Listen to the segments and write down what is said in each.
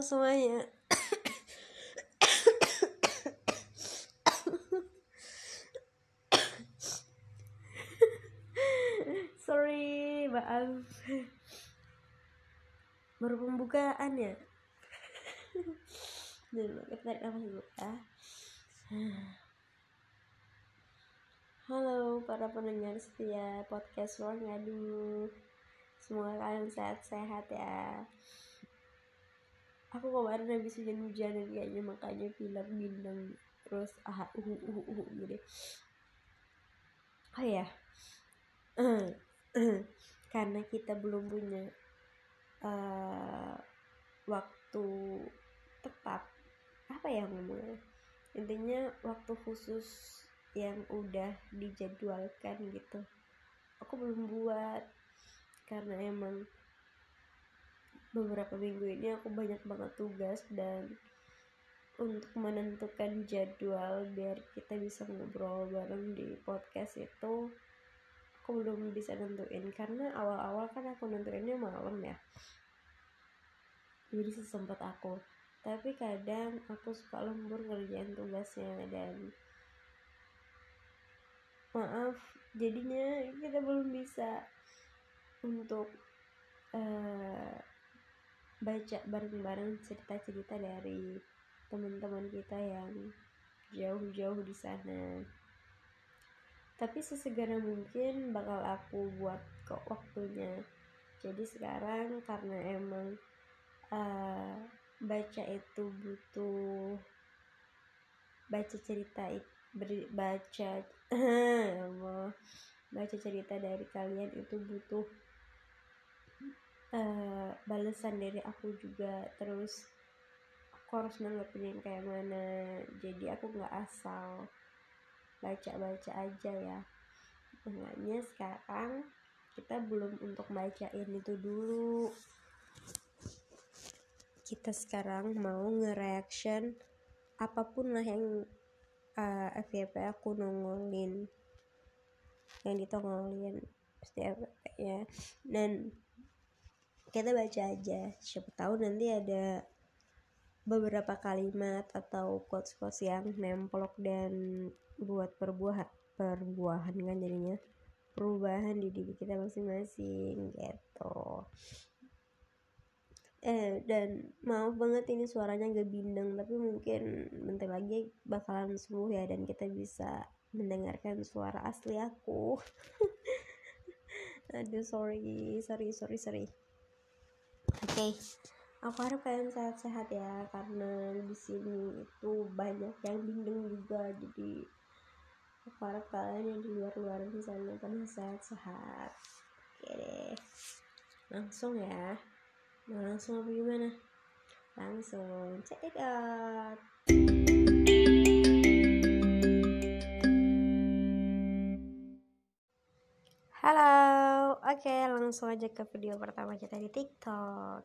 Semuanya. Sorry, maaf. Baru pembukaan ya. Dulu kita tarik nafas dulu ya. Halo para pendengar setia podcast Ruang Ngadu. Semoga kalian sehat-sehat ya. Aku kemarin habis hujan-hujan dan kayaknya makanya pilek bintang terus ah uhu uhu uhu gitu. Oh ya. Karena kita belum punya uh, waktu tetap apa ya ngomongnya intinya waktu khusus yang udah dijadwalkan gitu aku belum buat karena emang beberapa minggu ini aku banyak banget tugas dan untuk menentukan jadwal biar kita bisa ngobrol bareng di podcast itu aku belum bisa nentuin. Karena awal-awal kan aku nentuinnya malam ya. Jadi sesempat aku. Tapi kadang aku suka lembur ngerjain tugasnya dan maaf jadinya kita belum bisa untuk uh, baca bareng-bareng cerita-cerita dari teman-teman kita yang jauh-jauh di sana. Tapi sesegera mungkin bakal aku buat kok waktunya. Jadi sekarang karena emang uh, baca itu butuh baca cerita baca Allah baca cerita dari kalian itu butuh uh, balasan dari aku juga. Terus aku harus nanggepin kayak mana. Jadi aku nggak asal baca-baca aja ya. Makanya sekarang kita belum untuk bacain itu dulu. Kita sekarang mau nge-reaction apa pun lah yang uh, FYP aku nongolin. Yang ditongolin pasti FYP ya dan kita baca aja. Siapa tahu nanti ada beberapa kalimat atau quotes-quotes yang nemplok dan buat perbuah perbuahan kan jadinya. Perubahan di diri kita masing-masing gitu. Eh dan maaf banget ini suaranya gak bindeng tapi mungkin bentar lagi bakalan sembuh ya dan kita bisa mendengarkan suara asli aku. Aduh sorry sorry sorry sorry oke okay. aku harap kalian sehat-sehat ya karena di sini itu banyak yang bindeng juga jadi aku harap kalian yang di luar-luar di sana pada sehat-sehat oke deh langsung ya Mau langsung apa gimana? Langsung check it out. Oke langsung aja ke video pertama kita di TikTok.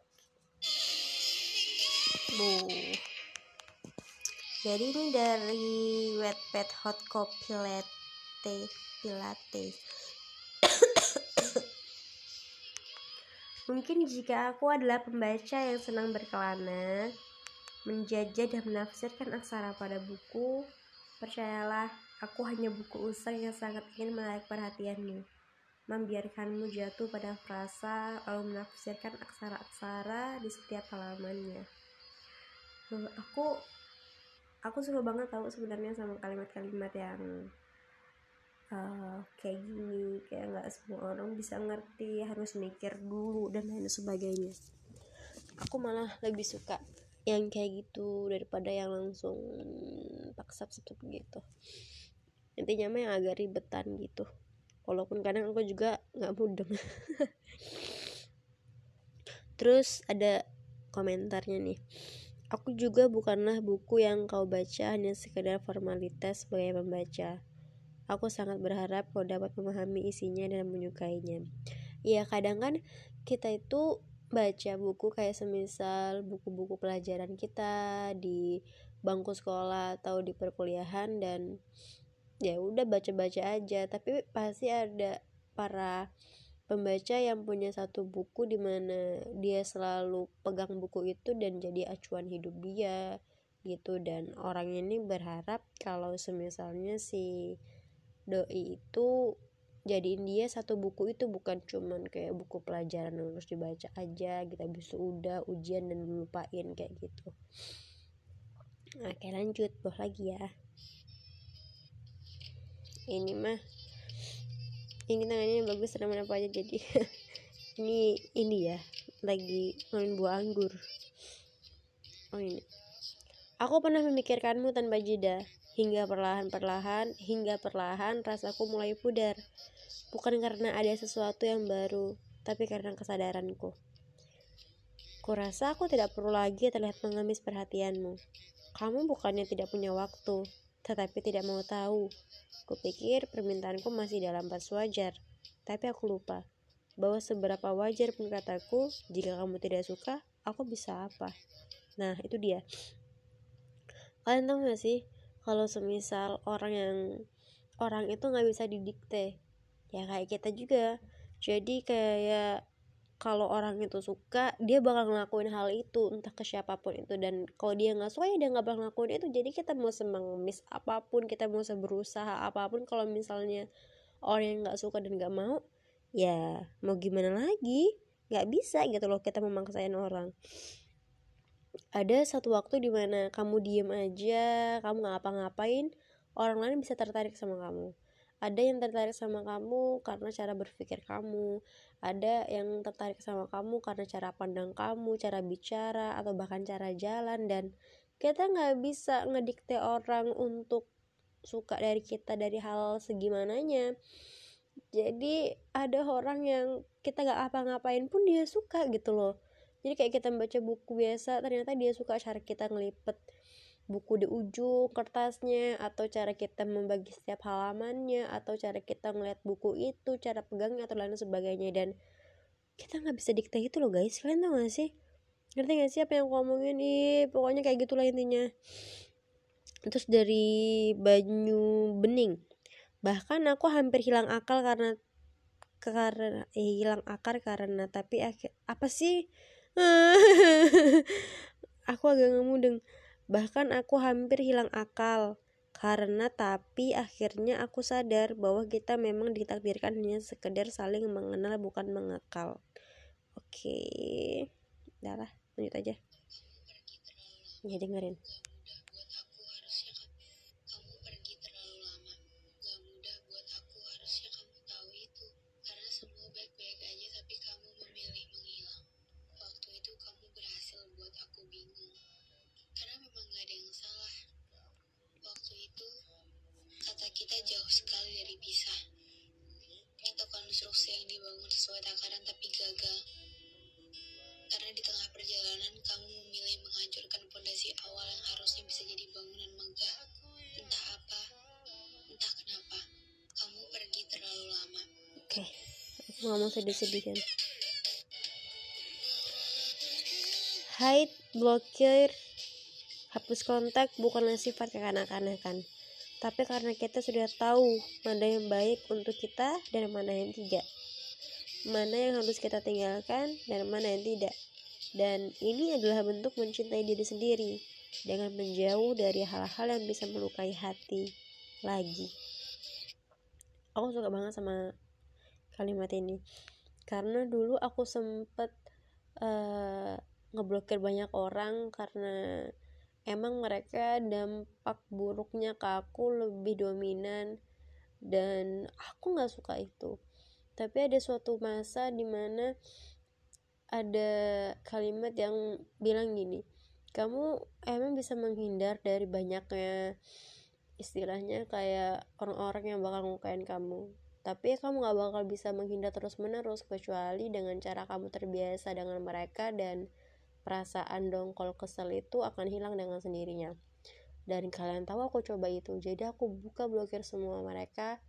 Bu. Jadi ini dari Wetpad Hot Coffee Latte Pilates Mungkin jika aku adalah pembaca yang senang berkelana, menjajah dan menafsirkan aksara pada buku, percayalah, aku hanya buku usang yang sangat ingin menarik perhatianmu. Membiarkanmu jatuh pada frasa, lalu menafsirkan aksara-aksara di setiap halamannya. Aku aku suka banget tahu sebenarnya sama kalimat-kalimat yang uh, kayak gini kayak nggak semua orang bisa ngerti harus mikir dulu dan lain sebagainya. Aku malah lebih suka yang kayak gitu daripada yang langsung paksa sap gitu. Intinya mah yang agak ribetan gitu walaupun kadang aku juga nggak mudeng. Terus ada komentarnya nih. Aku juga bukanlah buku yang kau baca hanya sekedar formalitas sebagai pembaca. Aku sangat berharap kau dapat memahami isinya dan menyukainya. Iya, kadang kan kita itu baca buku kayak semisal buku-buku pelajaran kita di bangku sekolah atau di perkuliahan dan ya udah baca-baca aja. Tapi pasti ada para pembaca yang punya satu buku di mana dia selalu pegang buku itu dan jadi acuan hidup dia gitu. Dan orang ini berharap kalau semisalnya si doi itu jadiin dia satu buku itu bukan cuman kayak buku pelajaran yang harus dibaca aja kita bisa udah ujian dan lupain kayak gitu. Oke lanjut. Bawah lagi ya ini mah ini tangannya yang bagus nama apa aja jadi. Ini ini ya lagi main buah anggur. Oh ini. Aku pernah memikirkanmu tanpa jeda. Hingga perlahan-perlahan hingga perlahan rasaku mulai pudar. Bukan karena ada sesuatu yang baru tapi karena kesadaranku. Kurasa aku tidak perlu lagi terlihat mengemis perhatianmu. Kamu bukannya tidak punya waktu tetapi tidak mau tahu Kupikir permintaanku masih dalam batas wajar, tapi aku lupa bahwa seberapa wajar pun kataku, jika kamu tidak suka, aku bisa apa? Nah, itu dia. Kalian tahu gak sih, kalau semisal orang yang orang itu nggak bisa didikte, ya kayak kita juga. Jadi kayak kalau orang itu suka dia bakal ngelakuin hal itu entah ke siapa pun itu. Dan kalau dia nggak suka ya dia nggak bakal ngelakuin itu. Jadi kita mau semengemis apa pun kita mau berusaha apa pun kalau misalnya orang yang nggak suka dan nggak mau ya mau gimana lagi? Nggak bisa gitu loh kita memaksain orang. Ada satu waktu di mana kamu diem aja kamu nggak ngapa-ngapain orang lain bisa tertarik sama kamu ada yang tertarik sama kamu karena cara berpikir kamu. Ada yang tertarik sama kamu karena cara pandang kamu cara bicara atau bahkan cara jalan. Dan kita nggak bisa ngedikte orang untuk suka dari kita dari hal segimananya. Jadi ada orang yang kita nggak apa-ngapain pun dia suka gitu loh. Jadi kayak kita baca buku biasa ternyata dia suka cara kita ngelipet buku di ujung kertasnya atau cara kita membagi setiap halamannya atau cara kita ngeliat buku itu cara pegangnya atau lain sebagainya. Dan kita nggak bisa dikte itu loh guys. Kalian tau gak sih? Ngerti gak sih apa yang aku ngomongin nih pokoknya kayak gitulah intinya. Terus dari banyu bening. Bahkan aku hampir hilang akal karena karena eh, hilang akar karena tapi apa sih? Aku agak ngemudeng Bahkan aku hampir hilang akal karena tapi akhirnya aku sadar bahwa kita memang ditakdirkan hanya sekedar saling mengenal bukan mengekal. Oke. Udah lah, lanjut aja. Ya dengerin. Sesuai takaran tapi gagal. Karena di tengah perjalanan kamu memilih menghancurkan fondasi awal yang harusnya bisa jadi bangunan megah. Entah apa, entah kenapa, kamu pergi terlalu lama. Oke, okay. aku ngomong sedih-sedih kan. Hide, blokir, hapus kontak bukanlah sifat kekanak-kanakan tapi karena kita sudah tahu mana yang baik untuk kita dan mana yang tidak mana yang harus kita tinggalkan dan mana yang tidak. Dan ini adalah bentuk mencintai diri sendiri dengan menjauh dari hal-hal yang bisa melukai hati lagi. Aku suka banget sama kalimat ini. Karena dulu aku sempet uh, ngeblokir banyak orang karena emang mereka dampak buruknya ke aku lebih dominan dan aku nggak suka itu tapi ada suatu masa di mana ada kalimat yang bilang gini kamu emang bisa menghindar dari banyaknya istilahnya kayak orang-orang yang bakal ngukain kamu. Tapi kamu gak bakal bisa menghindar terus menerus kecuali dengan cara kamu terbiasa dengan mereka dan perasaan dongkol kesel itu akan hilang dengan sendirinya. Dan kalian tahu aku coba itu jadi aku buka blokir semua mereka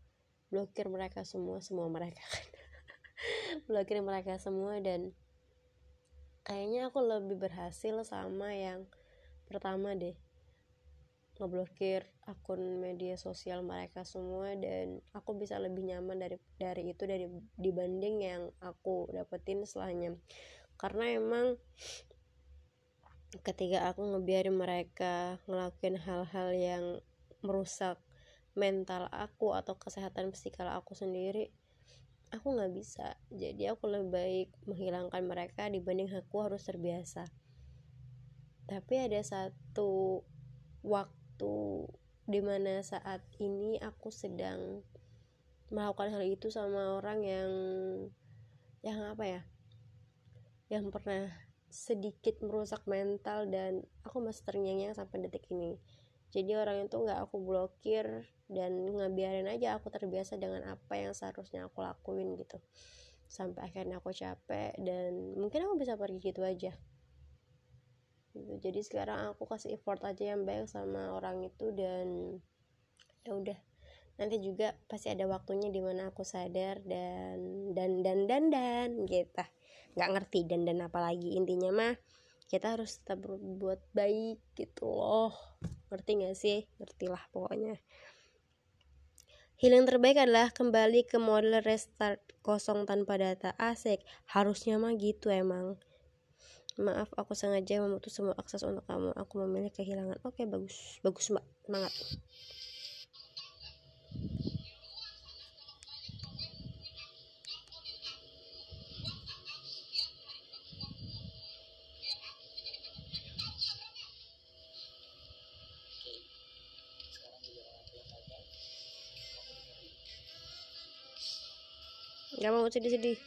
blokir mereka semua semua mereka blokir mereka semua dan kayaknya aku lebih berhasil sama yang pertama deh. Ngeblokir akun media sosial mereka semua dan aku bisa lebih nyaman dari dari itu dari dibanding yang aku dapetin setelahnya. Karena emang ketika aku ngebiarin mereka ngelakuin hal-hal yang merusak mental aku atau kesehatan psikal aku sendiri aku nggak bisa. Jadi aku lebih baik menghilangkan mereka dibanding aku harus terbiasa. Tapi ada satu waktu di mana saat ini aku sedang melakukan hal itu sama orang yang yang apa ya yang pernah sedikit merusak mental dan aku masih terngiang sampai detik ini. Jadi orang itu nggak aku blokir dan ngebiarin aja aku terbiasa dengan apa yang seharusnya aku lakuin gitu. Sampai akhirnya aku capek dan mungkin aku bisa pergi gitu aja. Gitu. jadi sekarang aku kasih effort aja yang baik sama orang itu dan ya udah. Nanti juga pasti ada waktunya di mana aku sadar dan dan dan dan dan gitu. Nggak ngerti dan dan apalagi intinya mah kita harus tetap berbuat baik gitu loh. Ngerti gak sih? Ngerti lah pokoknya Healing terbaik adalah kembali ke model restart kosong tanpa data. Asik. Harusnya mah gitu emang. Maaf aku sengaja memutus semua akses untuk kamu. Aku memilih kehilangan. Oke bagus. Bagus mbak. Semangat Gak mau sedih-sedih.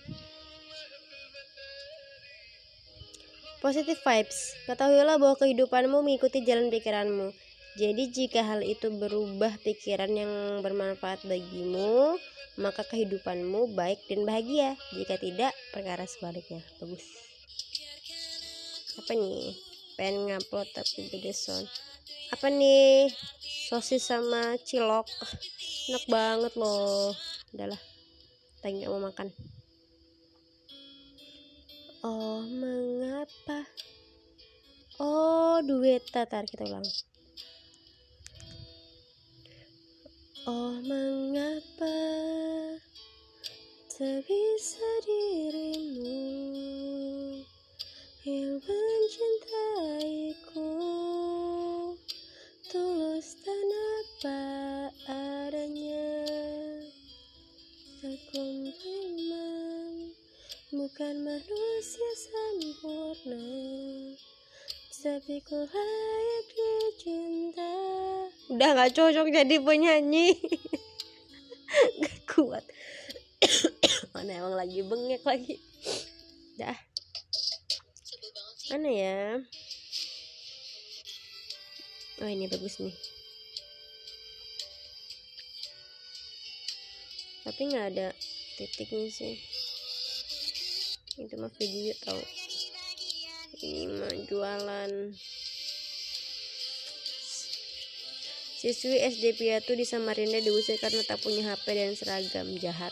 Positive vibes. Ketahuilah bahwa kehidupanmu mengikuti jalan pikiranmu. Jadi jika hal itu berubah pikiran yang bermanfaat bagimu, maka kehidupanmu baik dan bahagia. Jika tidak, perkara sebaliknya. Bagus. Apa nih? Pengen ngupload tapi gede sound. Apa nih? Sosis sama cilok. Enak banget loh. Udahlah tapi nggak mau makan. Oh mengapa? Oh duet tatar kita ulang. Oh mengapa tak bisa dirimu? Yang mencintaiku tulus dan apa bukan manusia sempurna Tapi ku layak dicinta Udah gak cocok jadi penyanyi. Gak kuat. Mana emang lagi bengek lagi? Dah. Mana ya? Oh ini bagus nih. Tapi nggak ada titiknya sih itu mah video tau. Ini mah jualan. Siswi SD Piatu di Samarinda diusir karena tak punya HP dan seragam jahat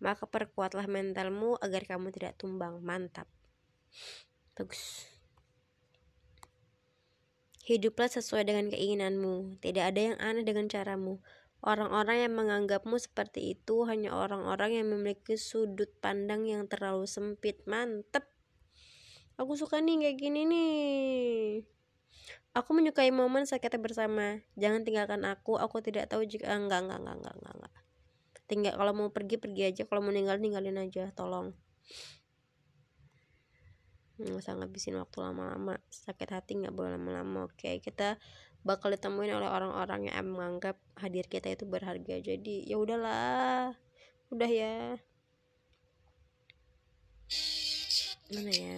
maka perkuatlah mentalmu agar kamu tidak tumbang mantap bagus Hiduplah sesuai dengan keinginanmu. Tidak ada yang aneh dengan caramu. Orang-orang yang menganggapmu seperti itu hanya orang-orang yang memiliki sudut pandang yang terlalu sempit. Mantep. Aku suka nih kayak gini nih. Aku menyukai momen saat kita bersama. Jangan tinggalkan aku. Aku tidak tahu jika enggak enggak enggak enggak enggak. enggak. Tinggal kalau mau pergi pergi aja. Kalau mau ninggal ninggalin aja. Tolong. nggak usah ngabisin waktu lama-lama. Sakit hati nggak boleh lama-lama. Oke kita bakal ditemuin oleh orang-orang yang menganggap hadir kita itu berharga. Jadi ya udahlah. Udah ya. Mana ya?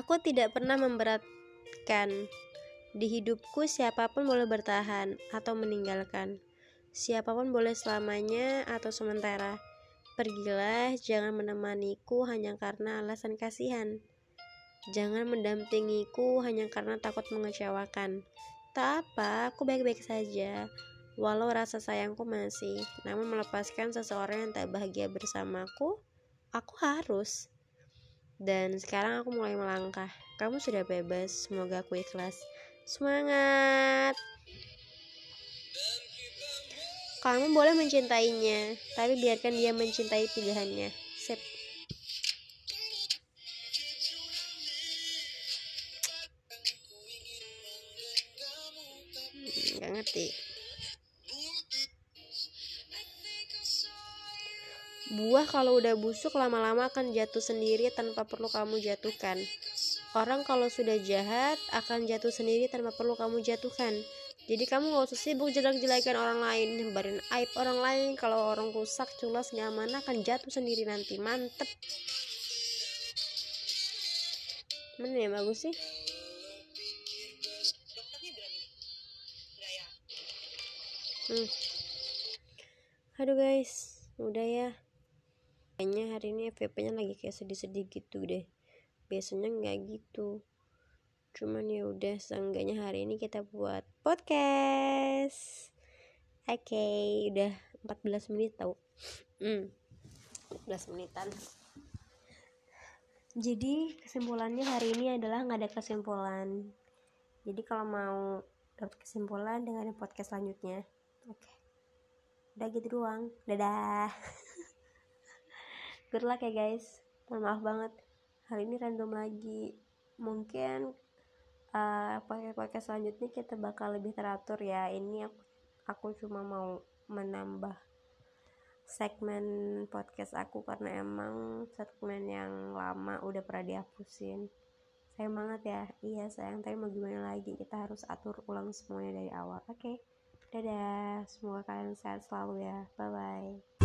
Aku tidak pernah memberatkan. Di hidupku siapa pun boleh bertahan atau meninggalkan siapa pun boleh selamanya atau sementara Pergilah, jangan menemaniku hanya karena alasan kasihan. Jangan mendampingiku hanya karena takut mengecewakan. Tak apa, aku baik-baik saja. Walau rasa sayangku masih, namun melepaskan seseorang yang tak bahagia bersamaku, aku harus. Dan sekarang aku mulai melangkah. Kamu sudah bebas, semoga aku ikhlas. Semangat! Kamu boleh mencintainya, tapi biarkan dia mencintai pilihannya. Sip. Hmm, gak ngerti. Buah kalau udah busuk lama-lama akan jatuh sendiri tanpa perlu kamu jatuhkan. Orang kalau sudah jahat akan jatuh sendiri tanpa perlu kamu jatuhkan jadi kamu gak usah sibuk jelek-jelekan orang lain nyebarin aib orang lain. Kalau orang rusak culas nyaman akan jatuh sendiri nanti. Mantep. Mana ya bagus sih? Hmm. aduh guys. Udah ya. Kayaknya hari ini FVP nya lagi kayak sedih-sedih gitu deh. Biasanya nggak gitu cuman ya udah seenggaknya hari ini kita buat podcast. Oke okay, udah 14 menit tau. Hmm, 14 menitan. Jadi kesimpulannya hari ini adalah nggak ada kesimpulan. Jadi kalau mau dapat kesimpulan dengan podcast selanjutnya. Oke. Okay. udah gitu doang. Dadah. Good luck ya guys. Mohon maaf banget. Hari ini random lagi. Mungkin uh, podcast selanjutnya kita bakal lebih teratur ya. Ini aku aku cuma mau menambah segmen podcast aku karena emang segmen yang lama udah pernah dihapusin. Sayang banget ya. Iya sayang. Tapi mau gimana lagi? Kita harus atur ulang semuanya dari awal. Oke. Okay. dadah. Semoga kalian sehat selalu ya. Bye bye